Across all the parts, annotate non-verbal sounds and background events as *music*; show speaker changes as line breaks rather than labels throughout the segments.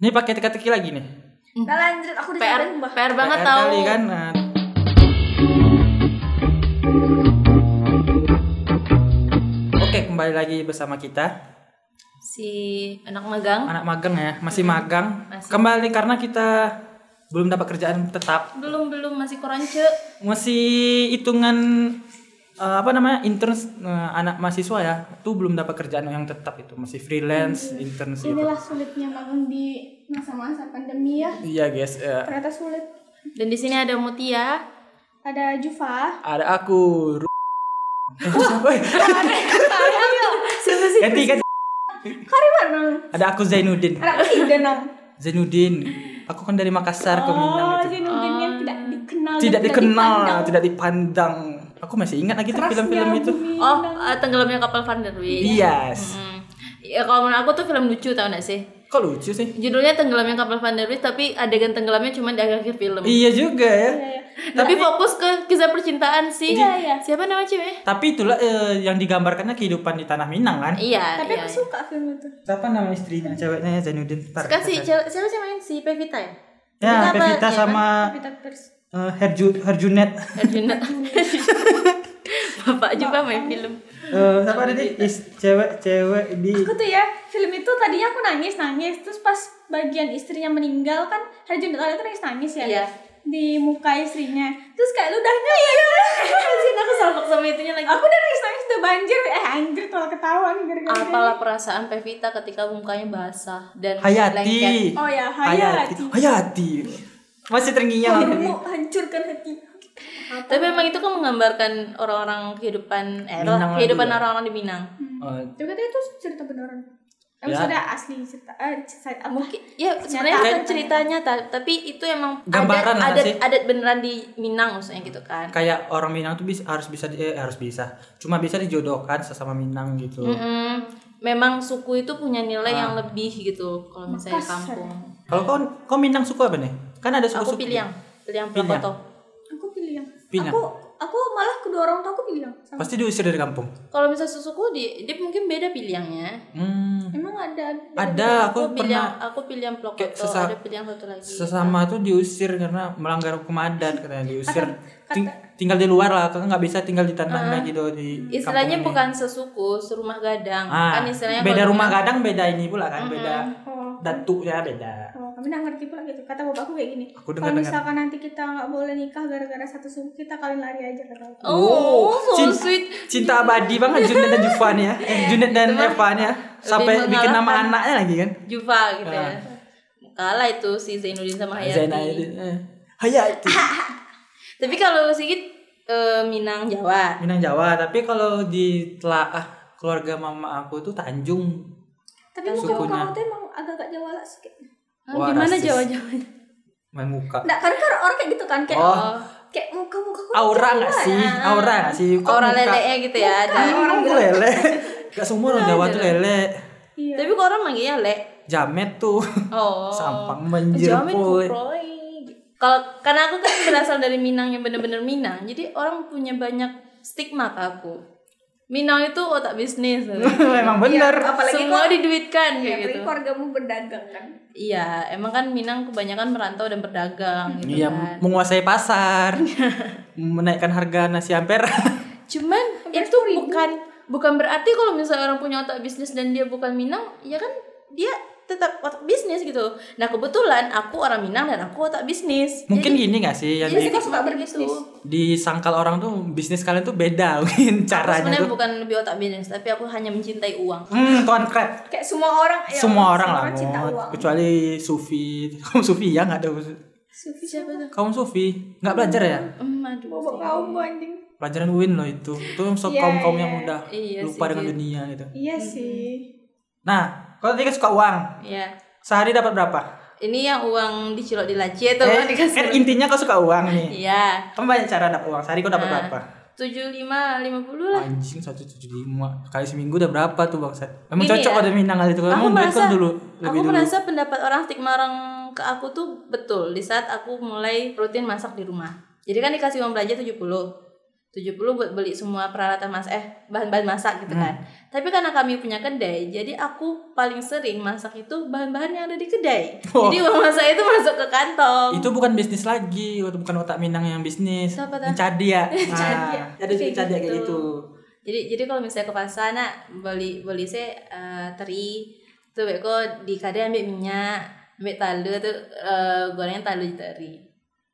Ini pakai teka-teki lagi nih.
Nah lanjut aku udah
PR
mbak.
PR banget
PR
tahu.
kali kan. Nah. Oke, kembali lagi bersama kita.
Si anak magang
Anak magang ya, masih magang.
Masih.
Kembali karena kita belum dapat kerjaan tetap.
belum belum masih korance.
Masih hitungan eh, apa namanya? intern eh, anak mahasiswa ya. Itu belum dapat kerjaan yang tetap itu, masih freelance, intern sih.
Inilah sulitnya magang di masa-masa pandemi ya.
Iya, guys. eh,
Ternyata sulit.
Dan di sini ada Mutia.
Ada Jufa.
ada aku. *laughs*
Siapa sih?
ganti ganti.
Kari mana?
Ada aku Zainuddin.
Ada aku nang.
Zainuddin. Aku kan dari Makassar ke Minang
Oh,
itu.
Zainuddin yang tidak dikenal.
Tidak dikenal,
dipandang.
tidak dipandang. Aku masih ingat lagi tuh film-film itu.
Oh, eh, tenggelamnya kapal Van der Wijk.
Yes.
Hmm. Ya kalau menurut aku tuh film lucu tau gak sih?
Kok lucu sih?
Judulnya Tenggelamnya Kapal Van der Wijk tapi adegan tenggelamnya cuma di akhir film.
Iya juga ya.
Iya, iya.
Tapi fokus ke kisah percintaan sih.
Iya, iya.
Siapa nama cewek?
Tapi itulah eh, yang digambarkannya kehidupan di tanah Minang kan.
Iya,
Tapi
iya.
aku suka film itu.
Siapa nama istrinya? Ceweknya Zainuddin.
Si
cari.
cewek- siapa sih main si Pevita ya?
Ya,
Pevita?
Pevita
Iya
sama
terus.
Eh, Herju Herjunet.
Arjuna. *laughs* Bapak juga main film.
Eh, siapa tadi? Is cewek-cewek di
Aku tuh ya film itu tadinya aku nangis nangis terus pas bagian istrinya meninggal kan Harjun Dutta itu nangis nangis ya
Iya.
di muka istrinya terus kayak ludahnya ya
Sih aku salpok sama itunya lagi.
aku udah nangis nangis udah banjir eh anjir tuh ketahuan gara-gara
Apalah perasaan Pevita ketika mukanya basah dan
Hayati.
lengket.
oh ya
Hayati.
Hayati
Hayati. Masih terngiang aku.
mau hancurkan hati
Tapi memang itu kan menggambarkan orang-orang kehidupan eh
Minang
kehidupan
juga.
orang-orang di Minang.
Oh,
tapi katanya itu cerita beneran eh,
Ya.
maksudnya asli cerita eh, cerita apa
Mungkin ya sebenarnya bukan ceritanya ta- tapi itu emang
Gambaran
adat, adat,
sih.
adat beneran di Minang maksudnya gitu kan.
kayak orang Minang tuh bisa harus bisa di- eh, harus bisa cuma bisa dijodohkan sesama Minang gitu
Mm-mm. Memang suku itu punya nilai yang
Ah.
lebih gitu kalau misalnya
Makassar.
kampung.
kalau kau kau Minang suku apa nih kan ada
Aku
suku-suku
pilih yang pilih yang
Piliang.
Prakoto.
aku pilih yang
Pinang.
aku aku malah kedua orang tua aku pilih yang sama
pasti diusir dari kampung
Kalau misalnya susuku di dia mungkin beda pilihannya.
hmm.
emang ada
ada aku,
Aku pilih yang
pernah
aku pilih yang Prakoto,
kayak sesa-
ada pilih yang satu lagi.
sesama tuh diusir karena melanggar hukum adat katanya diusir
Kata-
Ting- tinggal di luar lah kan nggak bisa tinggal di tanahnya gitu di
Istilahnya bukan sesuku, serumah gadang.
ah,
kan istilahnya
beda rumah gadang beda ini pula kan beda
oh
datuknya beda
Oh, kami nggak ngerti pula gitu. Kata bapakku kayak gini.
Aku
Kalau misalkan nanti kita nggak boleh nikah gara-gara satu suku, kita kawin lari aja kata aku.
Oh, so
Cin-
sweet.
cinta abadi banget Junet dan Jufan ya *laughs* eh, Junet dan Evan ya sampai bikin nama anaknya lagi kan
Juva gitu ya.
Ah.
Kalah itu si Zainuddin sama Hayati.
Zainal eh. Hayati *laughs*
Tapi kalau Sigit eh, Minang Jawa.
Minang Jawa tapi kalau di telaah keluarga mama aku tuh Tanjung
Tapi muka
Sukunya.
kamu tuh emang agak-agak Jawa lah sedikit.
Ah,
Wah,
gimana
rasis.
Jawa-Jawa?
main muka
Nggak, kan kan orang kayak gitu kan kayak
Oh.
kayak muka-muka aku
aura
Jawa
nggak sih
ya.
aura nggak sih Kok
Orang
muka-
lele gitu ya ada.
orang lele gak semua orang Jawa tuh lele
Iya.
Tapi kok orang manggilnya Le.
jamet tuh
Oh. *laughs*
sampang banjir
kuproy. Kalau karena aku kan berasal dari Minang yang bener-bener Minang, jadi orang punya banyak stigma ke aku. Minang itu otak bisnis. *laughs*
bener
Iya, apalagi
Semua
kok-
diduitkan
Ya,
kayak gitu.
keluargamu berdagang kan.
Iya, emang kan Minang kebanyakan merantau dan berdagang gitu
Iya,
kan.
menguasai pasar, *laughs* menaikkan harga nasi ampera. *laughs*
Cuman itu bukan bukan berarti kalau misalnya orang punya otak bisnis dan dia bukan Minang, ya kan dia tetap otak bisnis gitu. Nah kebetulan aku orang Minang dan aku otak bisnis.
Mungkin gini gak sih yang
Jadi
di,
kok suka berbisnis?
disangkal orang tuh bisnis kalian tuh beda *laughs* mungkin
Aku
caranya
sebenarnya
tuh.
bukan lebih otak bisnis, tapi aku hanya mencintai uang.
Hmm, tuan crab.
Kayak semua orang ya,
Semua orang lah,
cinta
Mot.
uang.
kecuali Sufi. *laughs* Kaum Sufi ya nggak ada.
Sufi
Siapa tuh?
Kaum Sufi nggak belajar ya?
Hmm, aduh.
Bawa kaum anjing.
Pelajaran Win loh itu. Itu so,
Iya,
kaum kaum
iya.
yang udah
Iya
lupa
sih,
dengan
gitu.
dunia gitu.
Iya sih.
Nah, kalau tadi kan suka uang,
Iya.
sehari dapat berapa?
Ini yang uang dicelok di laci itu
Eh,
dikasih.
kan intinya kau suka uang nih.
Iya.
Kamu banyak cara dapat uang. Sehari kau dapat
Nah.
berapa?
Tujuh lima lima puluh lah.
Anjing 175 kali seminggu udah berapa tuh bangsat? Emang
Gini
cocok
ya,
ada Minang kali itu. Duit
merasa,
dulu
aku
dulu.
merasa pendapat orang stigma orang ke aku tuh betul di saat aku mulai rutin masak di rumah. Jadi kan dikasih uang belanja 70. 70 buat beli semua peralatan mas eh bahan-bahan masak gitu
Hmm.
kan. Tapi karena kami punya kedai, jadi aku paling sering masak itu bahan-bahan yang ada di kedai.
Oh.
Jadi uang masak itu masuk ke kantong.
Itu bukan bisnis lagi, itu bukan otak Minang yang bisnis.
Siapa?
Yang Cadi ya. Ada
Kayak
cadi kayak
gitu.
gitu.
Jadi jadi kalau misalnya ke pasar nak beli beli saya eh, teri tuh beko di kadang ambil minyak, ambil talu tuh eh, gorengnya talu teri.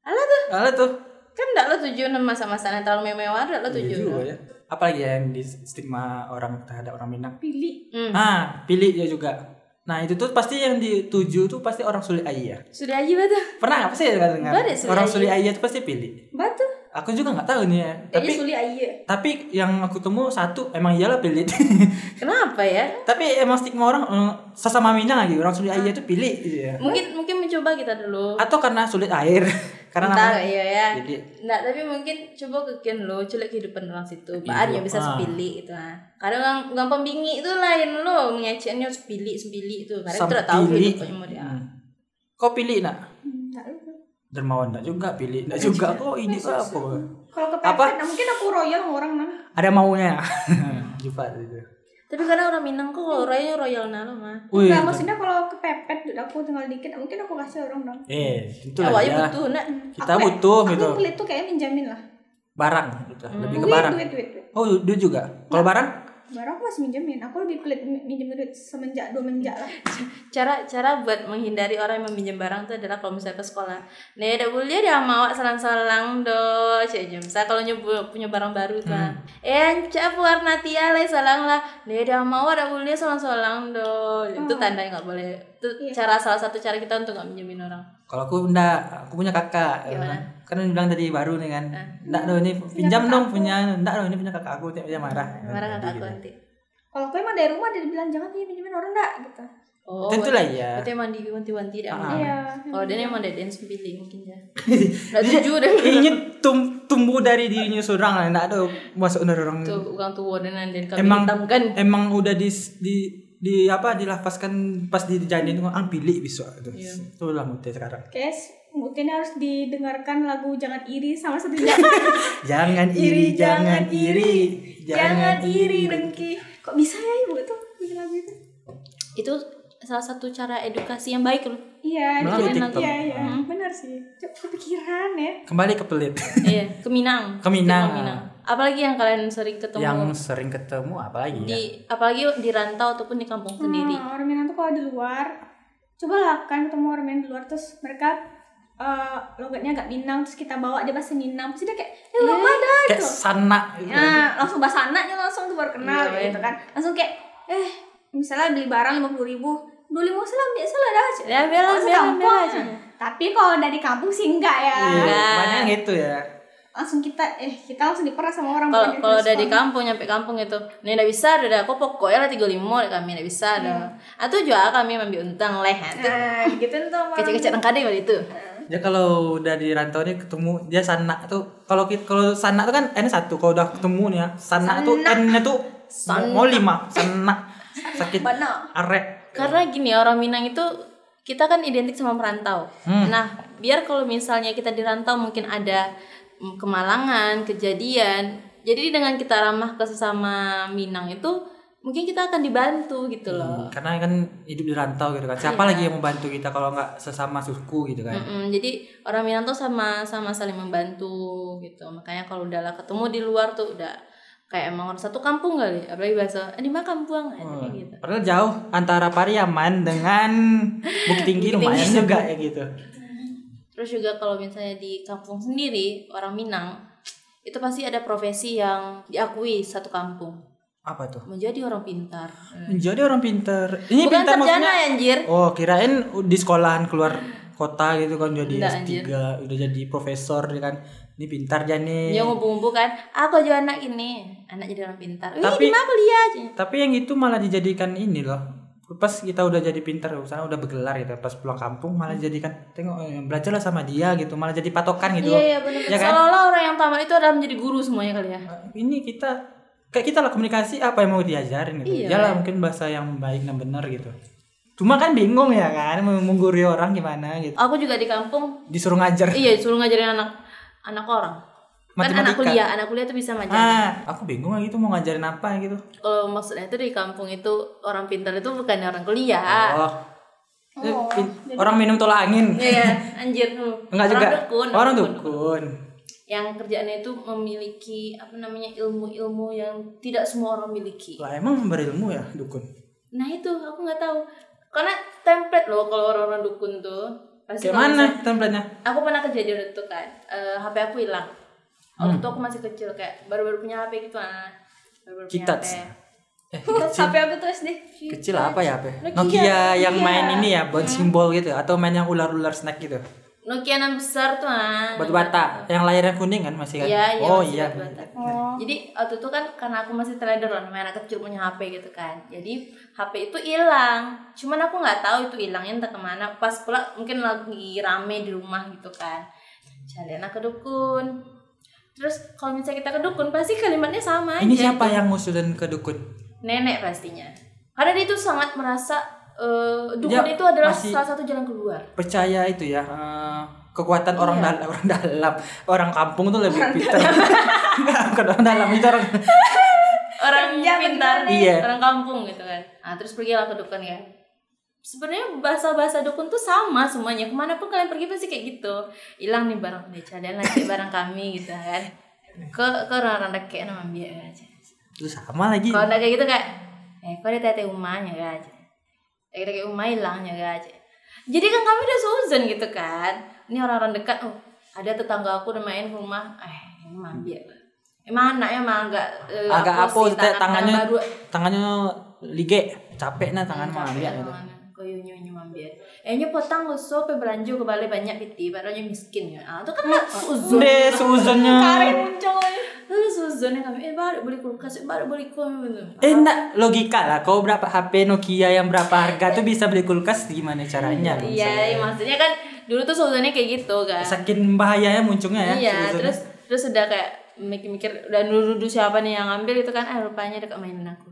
Alah tuh
Alah tuh.
Kan enggak lo tujuh masak-masak yang terlalu mewah enggak lo
Iya
tujuh.
juga ya. Apalagi ya yang di stigma orang terhadap orang Minang.
Pilih.
Hmm.
Ah, pilih ya juga. Nah itu tuh pasti yang dituju tuh pasti orang sulit ayah.
Sudah aja betul.
Pernah nggak sih dengar dengar? Orang
Ayah.
sulit ayah tuh pasti pilih.
Batu.
Aku juga nggak tahu nih ya.
Tapi
Tapi
suli aja.
tapi yang aku temu satu emang iyalah pilih. *laughs*
Kenapa ya?
tapi emang stigma orang eh, sesama Minang lagi orang sulit ayah itu pilih gitu ya.
Mungkin mungkin mencoba kita dulu.
Atau karena sulit air. *laughs* karena
Entah
namanya
iya ya.
Jadi
Nggak, tapi mungkin coba kekian lo, culik kehidupan orang situ. Bahan yang bisa
ah.
sepilih itu ah. Kadang orang gampang bingi itu lain lo, mengeceknya sepilih sepilih itu.
Sam
tidak tahu hidupnya mau dia.
Hmm. Kau pilih nak?
Enggak lupa.
Dermawan nak juga pilih. Nak juga kok ini kok apa?
Kalau
Apa?
kepepet, nah mungkin aku royal orang mana?
Ada maunya. *laughs* Jumpa itu.
Tapi kadang orang Minang kok kalau royal royal nalo mah.
Wih.
Enggak, maksudnya kalau kepepet aku tinggal dikit, mungkin aku kasih orang dong.
Eh, itu
Ya,
lah ya.
butuh nak.
Kita
Aku-
butuh
aku
gitu.
pelit tuh kayak minjamin lah.
Barang gitu. Lebih ke
Duit,
barang.
duit, duit, duit.
Oh, duit juga. Kalau barang?
Barang aku masih minjemin. Aku lebih pelit min- minjem duit semenjak dua menjak lah. *laughs*
Cara cara buat menghindari orang yang meminjam barang itu adalah kalau misalnya ke sekolah. Nih ada boleh dia mau salang-salang do, cek jam. Saya kalau nyoba punya barang baru tuh.
Hmm.
Eh, cak warna tia lah salang lah. Nih dia mau ada boleh salang-salang do. Itu tanda yang nggak boleh. Itu cara salah satu cara kita untuk nggak minjemin orang.
Kalau aku enggak, aku punya kakak. ya
Gimana?
kan? Kan dia bilang tadi baru nih kan. Enggak dong ini pinjam dong punya. Enggak dong ini punya kakak aku tiap dia marah.
Marah
Jadi
kakak
gitu.
aku nanti.
Kalau aku emang dari rumah dia bilang jangan nih minjemin orang enggak gitu.
Oh,
Tentulah ya.
Berarti emang diwanti-wanti dah.
Ah.
Iya.
Kalau dia emang ada dance pilih mungkin ya. *laughs* Nggak tujuh deh.
Ingin tum tumbuh dari dirinya seorang lah, enggak ada masuk dari orang.
Tuh orang tua dan dan kami
Emang
hitamkan.
emang udah di di di apa dilafaskan pas dijadiin ang pilih besok itu.
Iya.
Itulah mute sekarang.
Guys, mungkin harus didengarkan lagu Jangan Iri sama satu. *laughs*
Jangan iri, jangan iri,
Jangan iri dengki. Kok bisa ya ibu tuh bikin lagu itu?
Itu salah satu cara edukasi yang baik loh.
Iya,
Melalui TikTok.
Iya, iya. Benar sih. Cuk, kepikiran ya.
Kembali ke pelit.
iya, *laughs* ke Minang.
Ke Minang.
Ke Apalagi yang kalian sering ketemu
yang sering ketemu apa lagi ya?
di apalagi di rantau ataupun di kampung sendiri.
Hmm, orang Minang tuh kalau di luar, coba lah kan ketemu orang Minang di luar terus mereka eh logatnya agak Minang terus kita bawa dia bahasa Minang terus dia kayak eh
Iya.
lo pada
Kayak
gitu.
sanak gitu.
Nah, langsung bahasa anaknya langsung tuh baru kenal
Iya,
gitu kan. Langsung kayak eh misalnya beli barang lima puluh ribu dua lima salam biasa lah dah.
Ya, bela,
Langsung
bela, aja.
Tapi kalau dari kampung sih enggak ya.
Iya,
Enggak.
banyak gitu ya.
Langsung kita eh kita langsung diperas sama orang
Kalau kalau udah
direspon.
kampung nyampe kampung itu, nih udah bisa udah aku pokoknya lah tiga lima kami udah bisa dah. Atau juga kami ambil untang leh. Itu
Nah, gitu tuh sama orang
kecil-kecil tengkade kali itu.
Ya kalau udah di rantau nih ketemu dia sanak tuh kalau kita kalau sanak tuh kan N satu kalau udah ketemu nih ya sanak tuh N-nya tuh mau lima sanak sakit
Benar.
arek.
Karena gini orang Minang itu kita kan identik sama merantau.
Hmm.
Nah, biar kalau misalnya kita di rantau mungkin ada mm, kemalangan, kejadian. Jadi dengan kita ramah ke sesama Minang itu mungkin kita akan dibantu gitu loh.
Karena kan hidup di rantau gitu kan. Siapa lagi yang membantu kita kalau nggak sesama suku gitu kan.
Mm-mm, jadi orang Minang tuh sama sama saling membantu gitu. Makanya kalau udah lah ketemu di luar tuh udah kayak emang orang satu kampung kali. Apalagi bahasa eh, di mana kampung kayak gitu.
Padahal jauh antara Pariaman dengan *laughs* Bukit Tinggi lumayan juga ya gitu.
Terus juga kalau misalnya di kampung sendiri orang Minang itu pasti ada profesi yang diakui satu kampung
Apa tuh?
menjadi orang pintar.
Menjadi orang pinter. Ini
Bukan
pintar
sarjana
maksudnya.
ya anjir.
Oh, kirain di sekolahan keluar kota gitu kan jadi
Enggak,
S3,
anjir.
udah jadi profesor ya kan. Ini pintar jane.
Dia ngumpul-ngumpul kan, aku juga anak ini, anak jadi orang pintar.
Tapi-
mana kuliah aja.
Tapi yang itu malah dijadikan ini loh. Pas kita udah jadi pintar, misalnya udah bergelar gitu, pas pulang kampung malah dijadikan tengok eh, belajarlah sama dia gitu, malah jadi patokan gitu.
Iya iya benar.
Ya kan?
Seolah-olah orang yang tamat itu adalah menjadi guru semuanya kali ya.
Ini kita kayak kita lah komunikasi apa yang mau diajarin gitu.
Iya.
Yalah mungkin bahasa yang baik dan benar gitu. Cuma kan bingung ya kan mengguri orang gimana gitu.
Aku juga di kampung,
Disuruh ngajar.
iya suruh ngajarin anak anak orang. Kan anak kuliah, anak kuliah tuh bisa ngajarin.
Ah, aku bingung lah gitu mau ngajarin apa gitu.
Kalau maksudnya itu di kampung itu orang pintar itu bukan orang kuliah.
Oh. Eh, pin- orang minum tolak angin.
Iya, *laughs* anjir lu.
Enggak
orang
juga.
Dukun,
orang
dukun.
dukun.
Yang kerjaannya itu memiliki apa namanya ilmu-ilmu yang tidak semua orang miliki.
Lah emang berilmu ya dukun.
Nah itu aku nggak tahu. Karena template loh kalau orang-orang dukun tuh. Pasti
Kayak
kalau
mana
misalnya-
template-nya?
Aku pernah kejadian itu kan. eh, HP aku hilang.
Hmm.
Waktu itu aku masih kecil kayak baru-baru punya HP gitu ah. Baru-baru punya
Citats.
HP.
Eh,
Terus HP aku tuh SD.
kecil apa ya apa?
Nokia.
Nokia yang
Nokia.
main ini ya, buat simbol gitu atau main yang ular-ular snack gitu.
Nokia yang besar tuh ah.
Batu bata, yang layarnya kuning kan masih kan?
Iya, iya,
oh
masih
iya.
Oh.
Jadi waktu itu kan karena aku masih trader loh, namanya anak kecil punya HP gitu kan. Jadi HP itu hilang. Cuman aku nggak tahu itu hilangnya entah ke mana. Pas pula mungkin lagi rame di rumah gitu kan. Jalan ke dukun. Terus kalau misalnya kita ke dukun pasti kalimatnya sama
Ini
aja.
siapa yang ngusulin ke dukun?
Nenek pastinya. Karena dia itu sangat merasa eh, dukun
Dia
itu adalah
masih-
salah satu jalan keluar.
Percaya itu ya eh, kekuatan orang
Iya.
dalam orang dalam orang kampung tuh lebih pintar. Enggak, *laughs* bukan orang dalam itu orang
orang
Iya,
pintar
bagaimana?
Iya.
orang kampung gitu kan nah terus pergilah ke dukun ya sebenarnya bahasa-bahasa dukun tuh sama semuanya ke mana pun kalian pergi pasti kayak gitu hilang nih barang nih kalian lagi *laughs* barang kami gitu kan ke ke orang-orang deket nama dia aja
itu sama lagi.
kalau udah kayak gitu kayak eh kau ada tete umahnya gak aja kayak umah hilangnya gak aja. Jadi kan kami udah suzon gitu kan. Ini orang-orang dekat oh ada tetangga aku udah main rumah. Eh ini mampir Emang anak emang agak eh,
Agak apa
sih,
teh, tangannya
baru.
tangannya lige, capek nah tangan mau ambil gitu.
Koyo nyonya Eh nyo potang so pe belanja ke balai banyak piti, padahal nyo miskin ya. Ah, itu kan lah suzon.
Deh, suzonnya.
muncul.
Lu suzon kami eh baru beli kulkas, eh, baru beli kulkas.
Eh enggak, logika lah. Kau berapa HP Nokia yang berapa harga tuh bisa beli kulkas gimana caranya?
Iya, iya, maksudnya kan dulu tuh suzonnya kayak gitu kan.
Saking bahayanya munculnya ya.
Iya,
suzonnya.
terus terus udah kayak mikir-mikir udah nuduh siapa nih yang ngambil itu kan eh rupanya dekat mainan aku.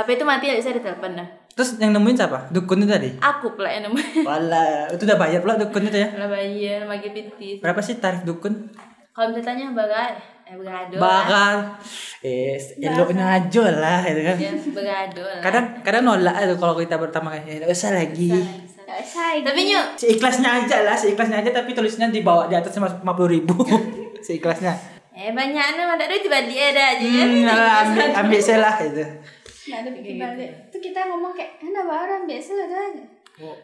HP itu mati ya bisa ditelepon dah.
Terus yang nemuin siapa? Dukun itu tadi?
Aku pula yang nemuin. *laughs*
Wala, itu udah bayar pula dukun itu ya.
Lah bayar bagi piti.
Berapa sih tarif dukun?
Kalau misalnya tanya bagai, eh begado. lah.
Bakal eh eloknya aja lah itu kan.
Ya, begado lah.
Kadang kadang nolak itu kalau kita pertama kali, eh, nggak usah lagi.
Gak usah.
Tapi nyu,
Seikhlasnya aja lah, seikhlasnya aja tapi tulisnya di bawah di atas lima puluh ribu. *laughs* seikhlasnya.
eh banyak nih ada duit balik ada aja ya.
Hmm, ambil, ambil saya lah itu.
Gak ada bikin balik. Tuh kita ngomong kayak, enak barang biasa aja.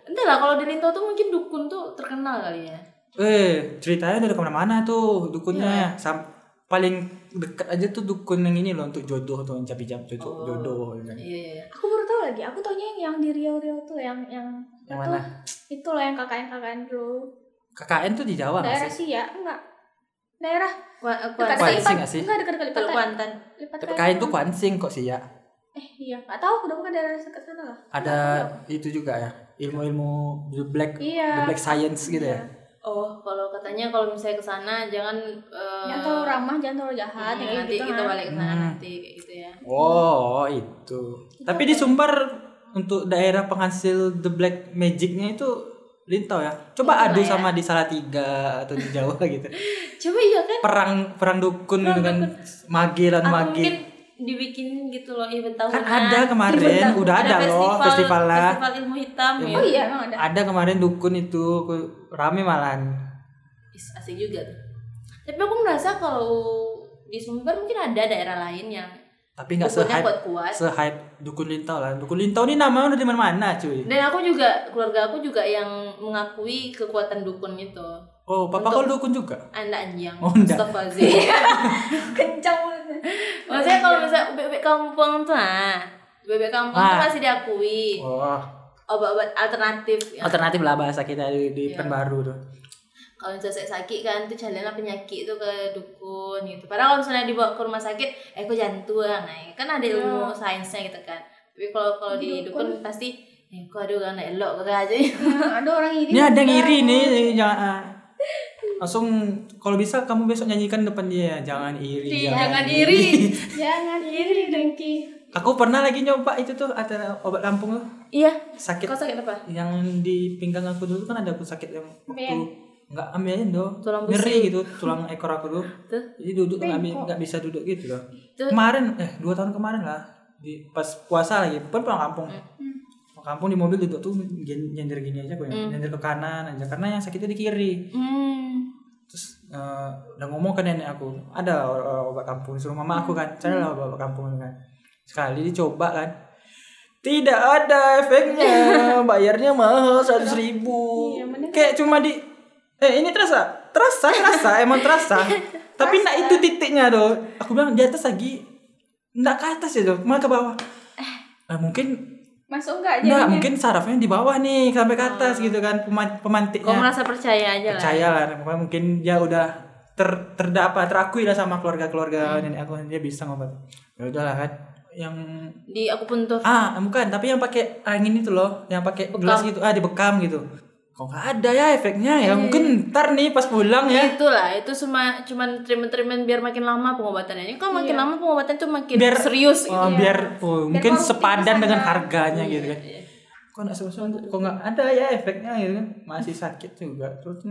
Entah lah kalau di Linto tuh mungkin dukun tuh terkenal kali ya.
Eh, ceritanya udah ke mana-mana tuh dukunnya. Sam paling dekat aja tuh dukun yang ini loh untuk jodoh tuh yang capi-capi jodoh, jodoh. gitu kan.
Iya iya.
Aku baru tahu lagi. Aku taunya yang, yang di Riau-Riau tuh yang yang
Yang
itu,
mana?
Itu loh yang KKN-KKN dulu.
KKN tuh di Jawa nggak
Daerah
sih?
sih ya? Enggak. Daerah
Kuan
dekat
kuan
Kuansi
Lipat.
nggak sih?
Enggak dekat-dekat.
Kuantan.
KKN tuh kuansing kok sih ya.
Eh iya, enggak tahu udah bukan daerah dekat sana lah.
Ada itu juga ya, ilmu-ilmu the black
Iya.
the black science gitu ya.
Oh, kalau katanya kalau misalnya ke sana jangan eh,
Jangan terlalu ramah, jangan terlalu jahat. kayak
nanti
gitu
kita
kan.
balik ke sana
Hmm.
nanti kayak gitu ya.
Oh, itu. Tapi di Sumbar untuk daerah penghasil the black magicnya itu Lintau ya. Coba adu sama di Salatiga atau di Jawa gitu. *laughs*
Coba iya kan?
Perang perang dukun dengan magi dan
Atau
magi.
mungkin dibikin gitu loh event tahunan.
Kan ada kemarin, udah ada, loh festival lah.
Festival ilmu hitam ya.
Oh iya, emang ada.
Ada kemarin dukun itu rame malan.
Is, asik juga tuh. Tapi aku merasa kalau di Sumber mungkin ada daerah lain yang
Tapi nggak se-hype
kuat-kuat.
se-hype dukun Lintau lah. Dukun Lintau ini namanya udah di mana-mana, cuy.
Dan aku juga keluarga aku juga yang mengakui kekuatan dukun itu.
Oh, papa kau dukun juga?
Anda anjing.
Oh.
Astagfirullahaladzim. *laughs*
Kencang. *laughs*
Maksudnya kalau misalnya bebek kampung tuh ah, bebek kampung tuh
Ah.
masih diakui.
Oh,
Obat-obat alternatif ya.
alternatif lah bahasa kita di, di
Iya.
Pekanbaru tuh.
Kalau misalnya sakit kan tuh jalanlah penyakit tuh ke dukun gitu. Padahal kalau misalnya dibawa ke rumah sakit, eh kok jantung, nah kan ada ilmu sainsnya gitu kan. Tapi kalau kalau di dukun pasti, eh kok ada orang elok ke aja.
Ada orang iri. *laughs*
Ini ada yang iri nih, jangan langsung kalau bisa kamu besok nyanyikan depan dia. Jangan iri
Jangan iri. *laughs*
Jangan iri dengki.
aku pernah lagi nyoba itu tuh ada obat Lampung tuh.
Iya.
sakit.
Kau sakit apa?
yang di pinggang aku dulu kan ada aku sakit yang waktu nggak ambil aja dong
Tulang
ngeri gitu tulang ekor aku tuh
Tuh.
jadi duduk nggak bi- nggak bisa duduk gitu loh.
Tuh.
kemarin eh dua tahun kemarin lah. Di pas puasa lagi pun pulang kampung. Pulang kampung di mobil duduk tuh nyender gini aja gue nyender ke kanan aja karena yang sakitnya di kiri.
Hmm.
Eh, udah ngomong ke nenek aku ada o- obat kampung. Suruh mama aku kan cari lah obat kampung kan. Sekali dicoba kan tidak ada efeknya *laughs* bayarnya mahal seratus ribu.
Iya,
kayak cuma di eh ini terasa terasa terasa emang terasa. *laughs* Tapi nak itu titiknya tuh. Aku bilang di atas lagi nggak ke atas ya tuh. Malah ke bawah. Eh, mungkin
Masuk enggak
nggak
jadinya?
mungkin sarafnya di bawah nih sampai ke atas gitu kan Pema- pemantiknya.
Kau merasa percaya aja lah.
percaya lah mungkin dia udah ter terdapat terakui lah sama keluarga keluarga nenek aku dia bisa ngobat. Ya udahlah kan. Yang
Di aku pun tuh.
ah bukan tapi yang pakai angin itu loh yang pakai gelas gitu. Ah dibekam gitu kok nggak ada ya efeknya? Ya mungkin ntar nih pas pulang ya.
Itulah, itu cuma cuman treatment-treatment biar makin lama pengobatannya. Ini kan makin lama pengobatan tuh makin
biar
serius.
oh, biar oh, mungkin
produktif
sepadan
di
dengan harganya gitu kan. kok nggak sesuai kok nggak ada ya efeknya gitu kan? Masih sakit juga terus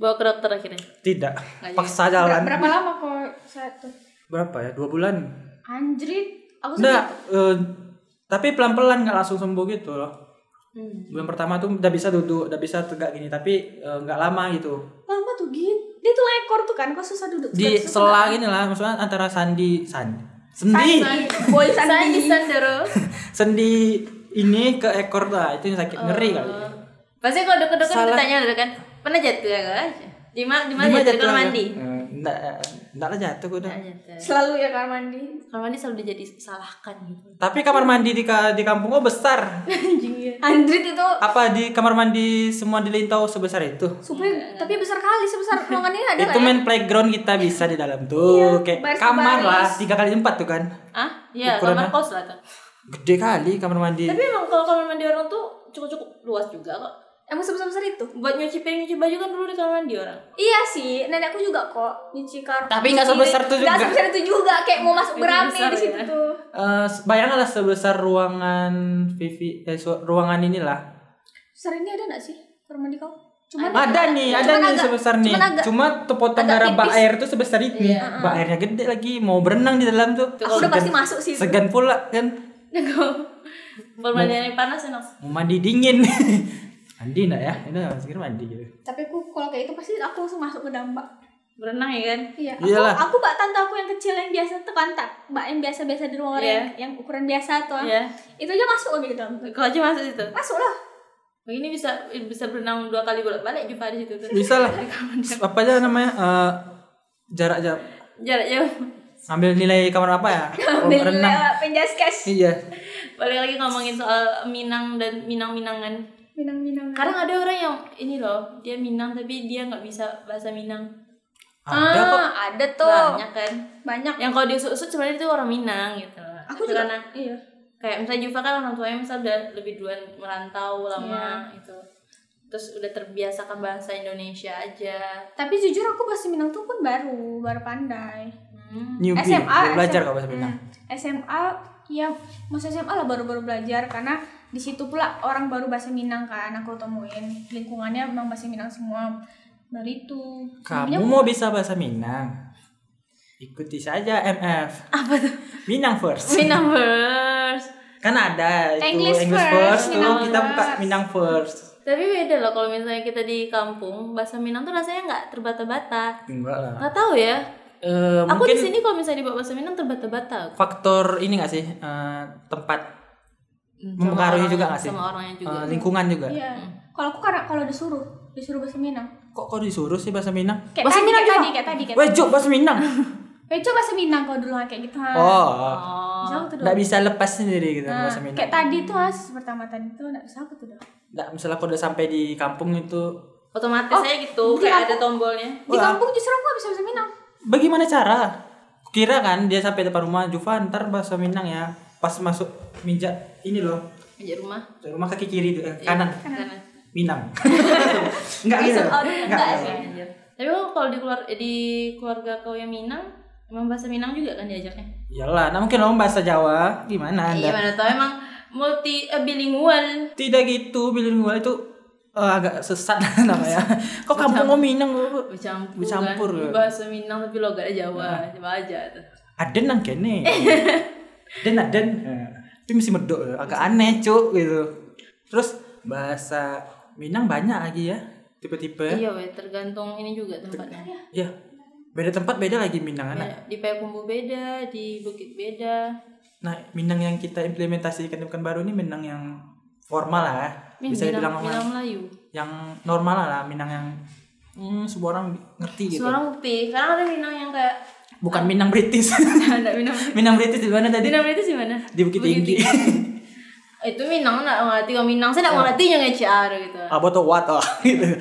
Bawa ke dokter akhirnya.
tidak.
Nggak
paksa jalan.
Berapa lama kok satu?
berapa ya? Dua bulan.
Anjrit, aku
Enggak, eh, tapi pelan-pelan nggak langsung sembuh gitu loh.
Hmm.
Bulan pertama tuh udah bisa duduk, udah bisa tegak gini, tapi eh, nggak lama gitu.
lama tuh gin. Dia tuh ekor tuh kan, kok susah duduk.
Di
Susah- susah
sela gini lah, maksudnya antara sandi, sandi, sendi,
Boy
Sandi
Sandi.
Sandero. *laughs*
sendi ini ke ekor lah, itu yang sakit ngeri kali.
Pasti kalau deket-deket ditanya dulu kan, pernah jatuh ya kan? Di mana di mana jatuh?
Lah?
mandi.
Eh, Enggak, enggak lah jatuh gue udah.
Nggak jatuh.
Selalu ya kamar mandi.
Kamar mandi selalu jadi salahkan gitu.
Tapi kamar mandi di di kampung gue besar.
Anjing ya.
Anjrit itu
Apa di kamar mandi semua di Lintau sebesar itu?
super tapi besar kali sebesar ruangan ini ada
itu
nggak ya?
main playground kita bisa di dalam tuh, kayak
baris-
kamar lah tiga kali empat tuh kan.
Ah, iya,
Ukurannya.
kamar kos lah tuh.
Gede kali kamar mandi.
Tapi emang kalau kamar mandi orang tuh cukup-cukup luas juga kok.
Emang sebesar besar itu?
Buat nyuci piring nyuci baju kan dulu di kamar mandi orang.
Iya sih, nenekku juga kok nyuci kar.
Tapi nggak sebesar itu
Nggak
juga.
sebesar itu juga, kayak mau masuk
Itu
berame
besar
di situ
ya.
tuh.
Eh, bayangkanlah sebesar ruangan Vivi eh, su- ruangan inilah.
Besar ini ada nggak sih kamar mandi kau? Cuman
Ada nih, ada
cuman
nih
agak-
sebesar nih.
cuman agak-
Cuma tuh potong
agak
darah bak air tuh sebesar ini. Bak airnya gede lagi, mau berenang di dalam tuh.
Aku udah pasti masuk sih.
Segan pula kan. *laughs*
Kamar mandi yang panas enak.
Mau mandi dingin. *laughs* mandi enggak ya? Ini segera mandi gitu.
Tapi aku kalau kayak itu pasti aku langsung masuk ke dalam bak.
Berenang ya kan?
Iya. Aku,
Iyalah.
aku bak tante aku yang kecil yang biasa tuh kan tak bak yang biasa-biasa di rumah orang
Iya.
yang, yang ukuran biasa tuh.
Iya.
Itu aja masuk lagi ke dalam.
Kau aja masuk situ.
Masuk lah.
Oh, ini bisa bisa berenang dua kali bolak-balik jumpa di situ tuh.
Bisa lah. *laughs* Apa aja namanya? Eh, jarak jarak
Jarak jauh.
ambil nilai kamar apa ya? *laughs* Oh,
Ambil
renang.
lewat penjas cash.
Iya.
Balik lagi ngomongin soal Minang dan Minang-Minangan.
Minang-minang.
Kadang ada orang yang ini loh, dia Minang tapi dia nggak bisa bahasa Minang.
Ada kok.
ah, ada tuh.
Banyak kan.
Banyak.
Yang kalau diusut-usut sebenarnya itu orang Minang gitu.
Aku juga.
karena
Iya.
kayak misalnya Juva kan orang tuanya misal udah lebih duluan merantau lama itu. Terus udah terbiasakan bahasa Indonesia aja.
Tapi jujur aku bahasa Minang tuh pun baru, baru pandai.
Hmm.
Newbie.
SMA,
belajar
SMA.
kok bahasa Minang.
Hmm, SMA ya masa SMA lah baru-baru belajar karena di situ pula orang baru bahasa Minang kan aku temuin lingkungannya memang bahasa Minang semua dari itu
Kamu mau bisa bahasa Minang? Ikuti saja MF.
Apa tuh?
Minang first.
Minang first.
Kan ada itu
English
English,
first,
first, tuh
Minang
kita buka. Minang first.
Tapi beda loh kalau misalnya kita di kampung, bahasa Minang tuh rasanya nggak terbata-bata.
Enggak lah.
Nggak tahu ya.
Eh,
Aku
mungkin
di sini kalau misalnya dibawa bahasa Minang terbata-bata.
faktor ini gak sih? Eh, tempat mempengaruhi
sama
juga
orangnya-
gak sih?
Sama orangnya juga.
Eh, lingkungan juga.
iya kalau aku karena kalau disuruh disuruh bahasa Minang
Kok kok disuruh sih bahasa Minang?
kayak
Bahasa
tadi
Minang
kayak
juga?
tadi kayak tadi kayak
Weh, Jok, bahasa Minang. *laughs*
Eh, coba bahasa Minang kalau dulu kayak gitu ha.
Oh.
Oh.
Nggak bisa lepas sendiri gitu
Nah,
bahasa Minang.
kayak tadi tuh has pertama tadi tuh nggak bisa aku tuh dah.
Nggak, misalnya aku udah sampai di kampung itu
Otomatis
Oh,
aja gitu,
di
kayak ada
kampung-
tombolnya.
di kampung justru aku nggak bisa bahasa Minang
Bagaimana cara? Kira kan dia sampai depan rumah Juva ntar bahasa Minang ya. Pas masuk minjak ini loh.
Aja rumah.
Rumah kaki kiri eh, kanan.
Kanan.
Minang. *laughs* Enggak gitu.
Oh, sih.
Anjir. Tapi kok kalau di keluar eh, di keluarga kau yang Minang, emang bahasa Minang juga kan diajaknya?
Iyalah, nah mungkin om bahasa Jawa gimana Anda?
Iya mana tahu emang multi eh, bilingual.
Tidak gitu, bilingual itu eh, agak sesat *laughs* namanya. Kok kampung kok Minang
Bercampur,
Bercampur,
kan.
ya.
Bahasa Minang tapi logatnya Jawa. Coba aja tuh.
Aden nang kene. *laughs* Den aden. Eh, Tapi mesti medok ya. agak aneh cuk gitu. Terus bahasa Minang banyak lagi ya tipe-tipe.
Iya, weh, tergantung ini juga tempatnya.
Ya. Beda tempat beda lagi Minang anak.
Di Payakumbuh beda, di Bukit beda.
Nah, Minang yang kita implementasikan di Pekanbaru ini Minang yang formal lah ya.
Min,
Bisa
Minang,
dibilang
Minang Melayu.
yang normal lah, Minang yang hmm, semua orang ngerti gitu.
Suara bukti. Sekarang ada Minang yang kayak
Bukan Minang British. *laughs*
Minang.
Minang British di mana tadi?
Minang itu sih mana?
Di Bukit Tinggi. *laughs*
itu Minang nak ngerti kalau Minang saya nak ngerti yang HR gitu.
Apa tuh what oh, *laughs* gitu.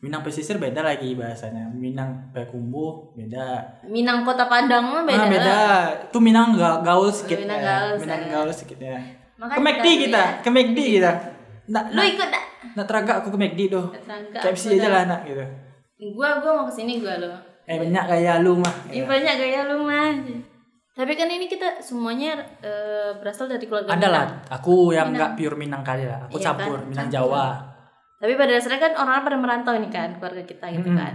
Minang pesisir beda lagi bahasanya. Minang Payakumbuh beda.
Minang Kota Padang mah beda.
Ah, beda. Itu Minang ga- gaul sedikit.
Minang
ya.
gaul,
Minang
saya.
gaul sedikit ya. Ke McD
kita-
kita, ke McD kita. Nggak,
Lu ikut dak?
nggak teragak aku ke McD.
Terangga.
KFC aja lah anak gitu.
Gua gua mau ke sini gua lo.
Eh banyak kayak lu mah.
Ih banyak gaya lu mah. Tapi kan ini kita semuanya eh, berasal dari keluarga
Ada lah, aku yang nggak pure Minang kali lah. Aku
Iya
campur
kan,
Minang
campur.
Jawa.
Tapi pada dasarnya kan orang pada merantau ini kan keluarga kita gitu kan.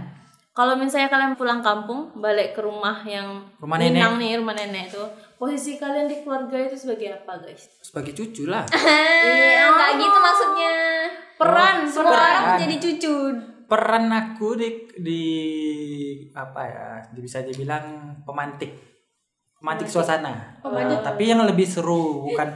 Kalau misalnya kalian pulang kampung, balik ke rumah yang
Rumah
Minang nih, rumah nenek itu, posisi kalian di keluarga itu sebagai apa, guys?
Sebagai cucu lah. *laughs*
Iya, enggak gitu maksudnya.
Peran,
Semua
peran.
orang menjadi cucu.
Peran aku di di apa ya? Bisa dibilang pemantik. Pemantik suasana.
Pemantik.
Eh, tapi yang lebih seru bukan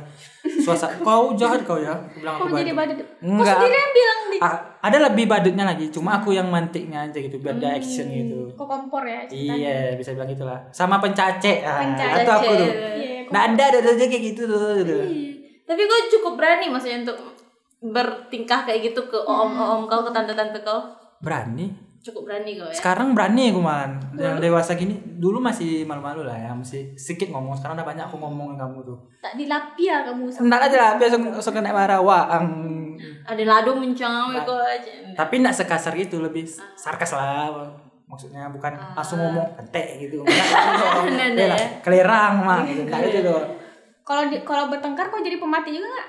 suasana. *laughs* Kau jahat kau ya. Aku bilang aku
jadi
badut. Enggak.
sendiri yang bilang di
Ah, ada lebih badutnya lagi. Cuma aku yang mantiknya aja gitu biar ada action gitu.
kok kompor ya ceritanya.
Iya, bisa bilang gitulah. Sama pencacek. Ah,
Pencacek.
Itu aku tuh.
Kok-
Nah, ada ada aja kayak gitu tuh. gitu.
Iya. Tapi gue cukup berani maksudnya untuk bertingkah kayak gitu ke om-om kau, ke tante-tante kau.
Berani.
Cukup berani kau ya.
Sekarang berani aku man. Yang dewasa gini, dulu masih malu-malu lah ya, masih sedikit ngomong. Sekarang udah banyak aku ngomongin kamu tuh.
tak dilapia kamu
Enggak aja lah, biasa langsung kena marah. Wah, ang.
Ada lado mencang kau aja.
Tapi enggak sekasar gitu, lebih sarkas lah. Maksudnya bukan langsung ngomong entek gitu. *laughs* Enggak,
Nada
gitu.
ya.
Kelerang mah gitu. Enggak gitu tuh. *laughs*
kalau kalau bertengkar kok jadi pemati juga nggak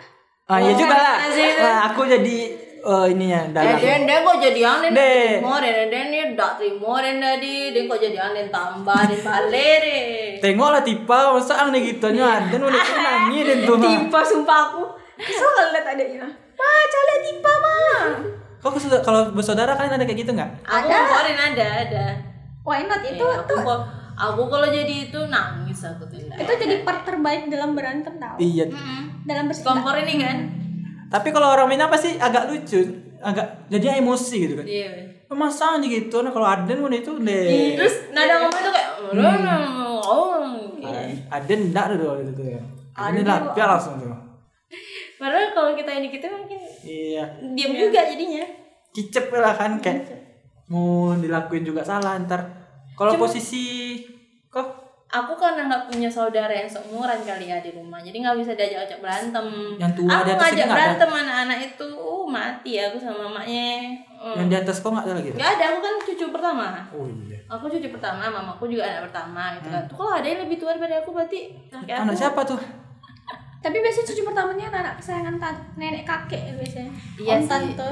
Ah, iya juga lah. Nah, aku jadi eh, ininya
Eh,
dalam.
den, den kok jadi aneh
Den.
terima den, den ni dak terima den tadi, den kok jadi aneh tambah den balik deh.
Tengoklah tipa, masa ang nih gitu nya. Dan udah *laughs* nangis dan tuh.
tipe sumpah aku kesel kalau liat adanya mah cale tipe mah
Kok kalau bersaudara kalian ada kayak gitu nggak?
Aku komporin ada, ada.
why not itu
aku kok aku kalau jadi itu nangis aku tuh.
itu jadi part terbaik dalam berantem tau
Iya.
dalam bersikap
Kompor ini kan?
Tapi kalau orang Minang pasti agak lucu, agak jadi emosi gitu kan.
Iya.
Masa aja gitu, nah kalau Aden pun itu deh.
Terus nada ngomong tuh kayak oh.
Aden enggak tuh gitu tuh. Aden
Aden
lah, biar langsung tuh. *laughs*
Padahal kalau kita ini kita mungkin
Iya.
diam juga jadinya.
Kicep lah kan kayak mau dilakuin juga salah ntar. Kalau posisi kok
Aku karena nggak punya saudara yang seumuran kali ya di rumah, jadi nggak bisa diajak ajak berantem.
Yang tua
aku
di atas
ngajak
nggak
berantem anak-anak itu, uh, mati aku sama mamanya. Hmm.
yang di atas kok nggak ada lagi? tuh?
Gak ada, aku kan cucu pertama.
Oh iya.
Aku cucu pertama, mamaku juga anak pertama gitu kan. Tuh kalau ada yang lebih tua daripada aku berarti kakek aku.
Anak siapa tuh?
tapi biasanya cucu pertamanya anak kesayangan nenek kakek biasanya
Iya
om
sih.
tante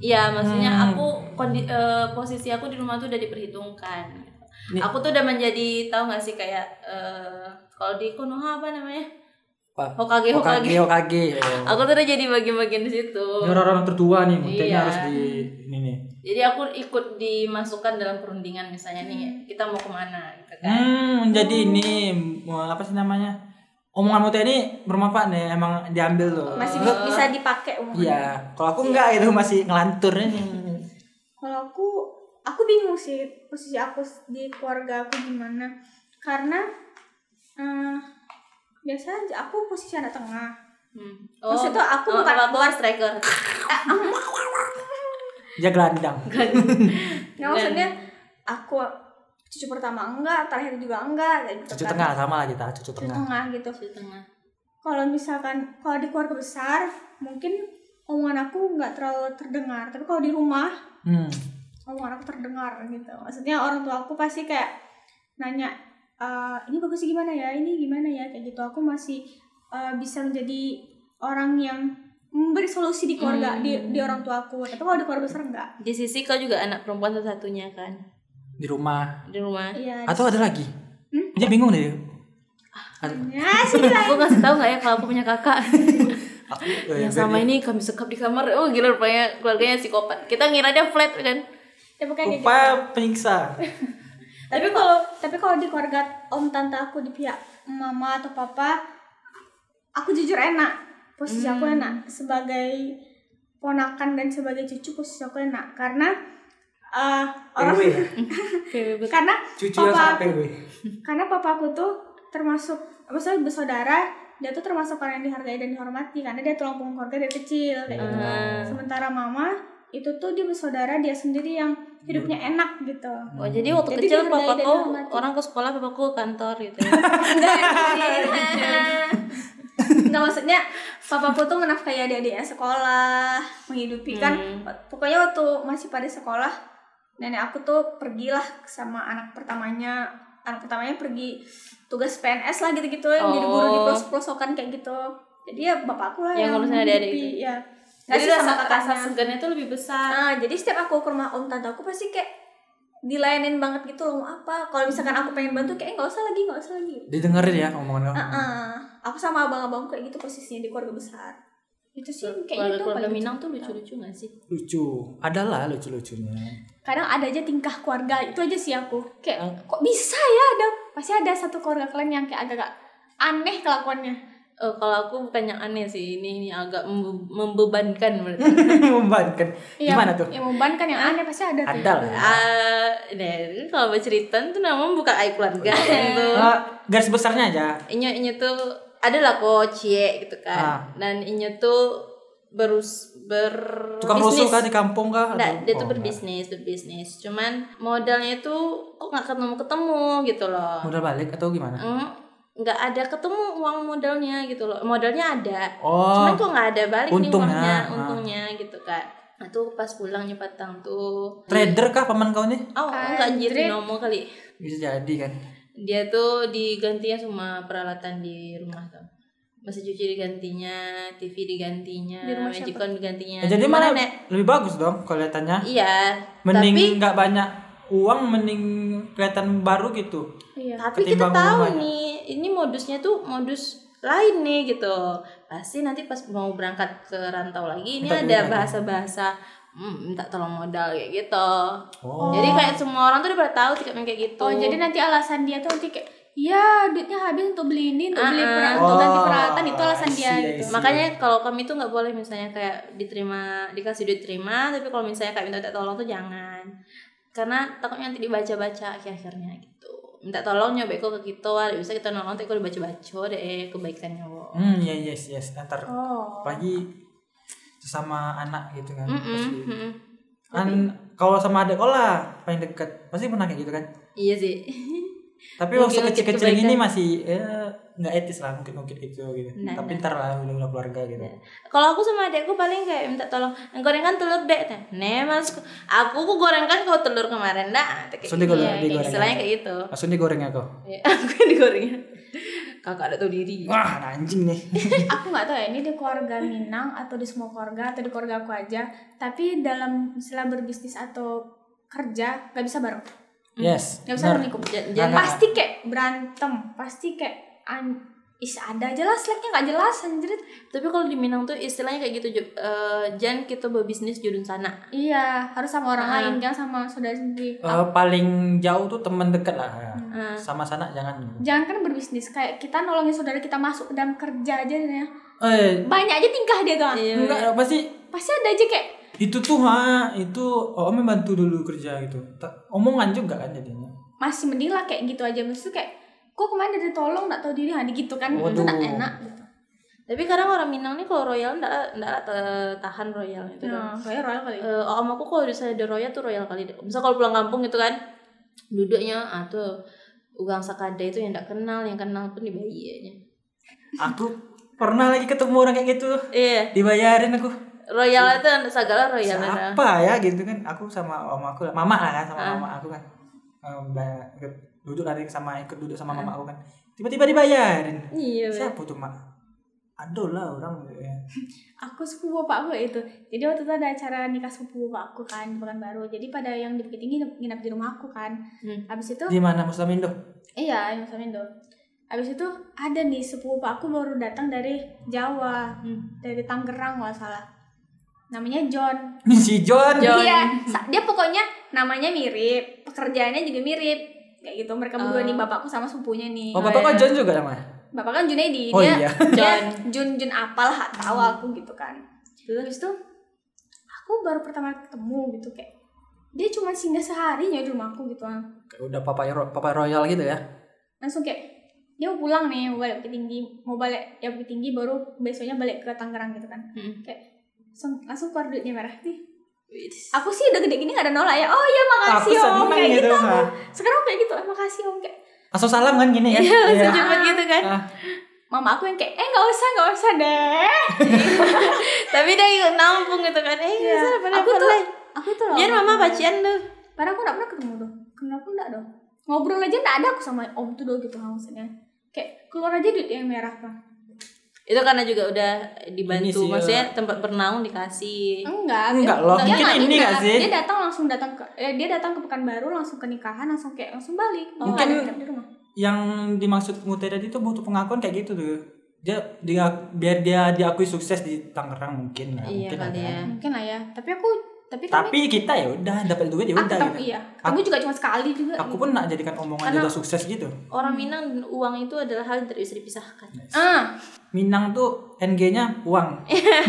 Iya, maksudnya
Hmm.
aku kondi, eh, posisi aku di rumah tuh udah diperhitungkan.
Nih.
Aku tuh udah menjadi tahu gak sih kayak eh, kalau di Konoha apa namanya?
Pak.
Hokage
Hokage,
Hokage.
Hokage. *laughs*
Aku tuh udah jadi bagian-bagian di situ.
Ini orang-orang tertua nih, makanya
Iya.
harus di ini nih.
Jadi aku ikut dimasukkan dalam perundingan misalnya nih kita mau ke mana gitu kan.
Hmm, jadi ini mau apa sih namanya? Omongan Mutia ini bermanfaat nih, emang diambil tuh.
masih
Oh.
bi- bisa dipakai umumnya
Iya, kalau aku enggak itu masih ngelantur ini.
kalau aku aku bingung sih posisi aku di keluarga aku gimana karena eh, biasa aja aku posisi anak tengah
Hmm.
Maksudnya aku
oh,
bukan- bukan-
striker. *laughs*
Dia gelandang.
nggak *laughs* maksudnya aku cucu pertama enggak terakhir juga enggak gitu
Cucu
kan.
tengah sama lah kita, cucu
cucu
tengah.
tengah gitu
Di tengah.
kalau misalkan kalau di keluarga besar mungkin omongan aku nggak terlalu terdengar tapi kalau di rumah
Hmm.
Omongan aku terdengar gitu maksudnya orang tua aku pasti kayak nanya "Eh, ini bagusnya gimana ya ini gimana ya kayak gitu aku masih eh, bisa menjadi orang yang memberi solusi di keluarga di di orang tua aku tapi kalau di keluarga besar enggak
Di sisi kau juga anak perempuan satu-satunya kan
Di rumah.
di rumah.
iya
Atau ada lagi? Dia bingung deh. Ada-
ya sih lah
Aku kasih tahu nggak ya kalau aku punya kakak
Aku eh,
yang sama ini kami sekap di kamar. Oh gila rupanya keluarganya psikopat. Kita ngira dia flat kan.
Ya gitu.
Upaya penyiksa. *laughs*
tapi kalau tapi kalau di keluarga om tante aku di pihak mama atau papa aku jujur enak posisi aku
Hmm.
enak sebagai ponakan dan sebagai cucu posisi aku enak karena eh, orang
PW ya? *laughs*
Karena
Cucu
papa aku
PW.
karena papa aku tuh termasuk maksudnya bersaudara dia tuh termasuk orang yang dihargai dan dihormati karena dia tulang punggung keluarga dari kecil kayak gitu
Ah.
sementara mama itu tuh dia bersaudara dia sendiri yang hidupnya enak gitu
Oh jadi waktu
Jadi
kecil
dihargai
papa
dan
kau
dihormati.
orang ke sekolah papa ke kantor gitu. ya. *laughs*
enggak enggak maksudnya papaku tuh menafkahi adik-adiknya sekolah menghidupi kan pokoknya waktu masih pada sekolah nenek aku tuh pergilah sama anak pertamanya anak pertamanya pergi tugas PNS lah gitu-gitu yang jadi guru di
Oh.
pelosok-pelosokan kayak gitu jadi ya bapakku lah
Yang
yang,
ngurusin adik-adik
ya
Jadi rasa,
sama
rasa
kakaknya
segannya tuh lebih besar.
Nah, jadi setiap aku ke rumah om tante aku pasti kayak dilayanin banget gitu loh mau apa kalau misalkan aku pengen bantu kayak nggak usah lagi nggak usah lagi
Didengerin ya omongan kamu.
Heeh. aku sama abang-abang kayak gitu posisinya di keluarga besar itu sih kayak
Keluarga
gitu
keluarga
paling
Minang tuh lucu-lucu gak sih?
Lucu. Adalah lucu-lucunya.
kadang ada aja tingkah keluarga itu aja sih aku kayak kok bisa ya ada pasti ada satu keluarga kalian yang kayak agak-agak aneh kelakuannya
Eh, kalau aku bukan yang aneh sih, ini, ini agak membe- membebankan berarti. *laughs*
Membebankan.
Iya,
Gimana tuh?
yang beban kan yang aneh pasti ada tuh
Ada lah.
Ah, nah, kalau bercerita tuh namanya bukan aib keluarga gitu. *laughs*
Ah, garis besarnya aja.
Inya inya tuh adalah kok cie gitu kan.
Ah.
Dan inya tuh berus ber
Tukang rusuh kah di kampung kah?
Nggak, dia
oh,
tuh berbisnis, berbisnis. Cuman modalnya tuh kok nggak ketemu ketemu gitu loh.
Modal balik atau gimana?
Hmm, nggak ada ketemu uang modalnya gitu loh. Modalnya ada.
Oh.
Cuman kok nggak ada balik nih
untungnya,
uangnya,
ah.
untungnya gitu kan. Nah tuh pas pulang nyepatang tuh.
Trader kah paman kau nih?
Oh, enggak anjir nomo kali.
Bisa jadi kan.
Dia tuh digantinya semua peralatan di rumah tuh. Mesin cuci digantinya, TV digantinya,
Di rumah siapa?
Magicon digantinya.
Ya, jadi
Di mana, Nek?
lebih bagus dong kelihatannya.
Iya.
Mending
tapi
nggak banyak uang, mending kelihatan baru gitu.
iya
tapi kita tahu
rumahnya.
nih, ini modusnya tuh modus lain nih gitu. Pasti nanti pas mau berangkat ke rantau lagi ini
Minta duit
ada bahasa-bahasa hmm, minta tolong modal kayak gitu.
Oh.
Jadi kayak semua orang tuh udah pada tahu tiket main kayak gitu.
oh jadi nanti alasan dia tuh nanti kayak ya duitnya habis untuk beli ini untuk beli
Ah, ah.
peralatan untuk ganti
Oh,
peralatan itu alasan dia gitu.
Makanya kalau kami tuh nggak boleh misalnya kayak diterima dikasih duit terima, tapi kalau misalnya kayak minta, minta tolong tuh jangan. Karena takutnya nanti dibaca-baca akhir-akhirnya gitu. Minta tolong nyobek kok ke kita, ada bisa kita nolong tapi kalau dibaca-baca deh kebaikannya wo.
Hmm, ya yes yes. Ntar
oh
pagi sesama anak gitu kan.
Mm-mm,
Pasti.
mm-mm.
Kan kalau sama adik kau lah paling dekat pasti pernah kayak gitu kan.
Iya sih.
Tapi waktu kecil-kecil gini masih ya nggak etis lah mungkin mungkin itu gitu.
Nah,
Tapi
nah.
ntar lah udah udah keluarga gitu.
Kalau aku sama adekku paling kayak minta tolong gorengkan telur dek teh. Nih mas, aku ku gorengkan kau telur kemarin dah.
So, digoreng-
iya, kayak
digoreng.
istilahnya kayak gitu.
Langsung digoreng aku.
Ya, *laughs* aku yang digorengnya. Kakak ada tahu diri.
Wah, anjing nih. *laughs*
aku nggak tahu ya ini di keluarga *laughs* Minang atau di semua keluarga atau di keluarga aku aja tapi dalam istilah berbisnis atau kerja nggak bisa bareng
yes.
nggak bisa
Nggak,
jangan-
nggak.
pasti kayak berantem pasti kayak an is ada aja lah slacknya nggak jelas anjir
Tapi kalau di Minang tuh istilahnya kayak gitu, Ju- eh, jangan kita berbisnis judun sana.
iya harus sama orang
Ah.
lain jangan sama saudara sendiri
Eh, paling jauh tuh teman dekat lah. ya.
Ah.
Sama sana jangan.
jangan kan berbisnis kayak kita nolongin saudara kita masuk ke dalam kerja aja ya
Eh,
banyak aja tingkah dia tuh
Iya.
enggak pasti
pasti ada aja kayak
itu tuh ha itu oh om bantu dulu kerja gitu. Omongan juga kan jadinya?
Masih mending lah kayak gitu aja. Maksudnya kayak kok kemarin udah ditolong nggak tahu diri? Hani gitu kan. Itu
Waduh.
nggak enak gitu.
Tapi kadang orang Minang nih kalau royal ndak ndak ta- tahan royal itu.
nah kayak royal kali.
Eh, om aku kalau misalnya ada royal tuh royal kali. Misal kalau pulang kampung gitu kan, duduknya ah tuh ugang sakada itu yang ndak kenal, yang kenal pun dibayinya.
aku pernah lagi ketemu orang kayak gitu.
Iya,
dibayarin aku
royal itu segala royal ada.
siapa ya gitu kan. Aku sama om aku lah. Mama lah kan sama
Ah.
mama aku kan. Eh, ba- duduk lari sama ikut duduk sama mama aku kan. Tiba-tiba dibayarin.
Iya,
siapa tuh mak? Aduh lah orang ya. *laughs*
aku sepupu bapak aku itu. Jadi waktu itu ada acara nikah sepupu bapak aku kan di Pekanbaru jadi pada yang di Bukit Tinggi nginap di rumah aku kan.
Hmm.
habis itu
Di mana Muslimin tuh?
iya yang Samindo habis itu ada nih sepupu bapak aku baru datang dari Jawa.
Hmm.
dari Tangerang nggak salah namanya John *laughs*
Si John.
John.
Iya, dia pokoknya namanya mirip, pekerjaannya juga mirip. Kayak gitu. Mereka berdua
Oh.
nih bapakku sama sepupunya nih.
Oh, bapak kok John juga namanya?
Bapak kan Junaidi,
Oh,
dia
iya. *laughs*
dia
John.
Jun Jun apal hak tahu aku gitu kan. Terus habis itu aku baru pertama ketemu gitu kayak dia cuma singgah sehari ya di rumahku gitu kan.
Udah papa ro- papa royal gitu ya.
Langsung kayak dia mau pulang nih, mau balik ke tinggi, mau balik ya Bukit tinggi baru besoknya balik ke Tangerang gitu kan.
Hmm.
Kayak langsung, langsung keluar duitnya merah nih. Aku sih udah gede gini gak ada nolak ya. Oh iya
Aku
makasih om kayak
gitu.
gitu.
ha.
sekarang kayak gitu eh, makasih om kayak
Langsung salam kan gini ya.
Iya, langsung
Iya.
cepet gitu kan.
Ah,
mama aku yang kayak eh nggak usah nggak usah deh *laughs*
Tapi dia ikut nampung gitu kan. Eh,
Iya.
yeah. pada
aku tuh aku tuh
Biar mama pacian tuh.
padahal aku nggak pernah ketemu dong kenapa enggak dong ngobrol aja nggak ada aku sama om tuh dong gitu maksudnya kayak keluar aja duit yang merah kan
Itu karena juga udah dibantu.
sih,
Maksudnya tempat bernaung dikasih.
enggak
Enggak loh,
dia
mungkin ini
nginep.
nggak sih?
dia datang langsung datang ke eh, dia datang ke pekanbaru langsung ke nikahan langsung kayak langsung balik Dia
Mungkin-
ada di rumah
Yang dimaksud Mute tadi itu butuh pengakuan kayak gitu tuh. Dia dia biar dia diakui sukses di Tangerang mungkin lah.
Iya
mungkin
kali ya.
mungkin lah ya tapi aku tapi kami
Tapi kita ya udah dapat duit ya
ah,
udah gitu.
iya ketemu juga cuma sekali juga
Aku pun nak jadikan omongan
Karena-
juga sukses gitu.
Orang Minang dan uang itu adalah hal yang tidak bisa dipisahkan.
ah
Minang tuh NG-nya uang.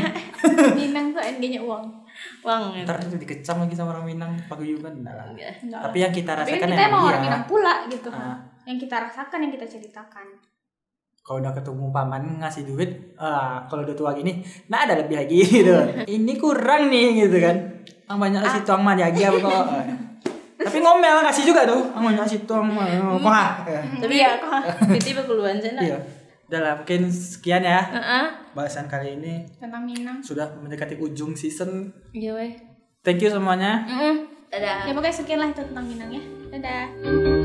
*laughs*
Minang tuh NG-nya uang
Uang itu.
Ntar tuh dikecam lagi sama orang Minang paguyuban enggak lah.
Enggak.
Enggak
Tapi yang kita
Tapi
rasakan
kan kita emang orang. Minang pula gitu
Ah.
kan. Yang kita rasakan yang kita ceritakan.
kalau udah ketemu paman ngasih duit ah kalau udah tua gini nah ada lebih lagi gitu *laughs* ini kurang nih gitu kan ang banyak si tuang mah apa kok *laughs* tapi ngomel ngasih juga tuh ang banyak si tuang mah kok ah
Tapi
iya, *laughs*
tiba-tiba keluhan sana.
iya udah lah mungkin sekian ya
Heeh.
bahasan kali ini
tentang Minang.
sudah mendekati ujung season
Iya weh.
thank you semuanya
Dadah.
Ya pokoknya sekian lah itu tentang Minang ya. Dadah.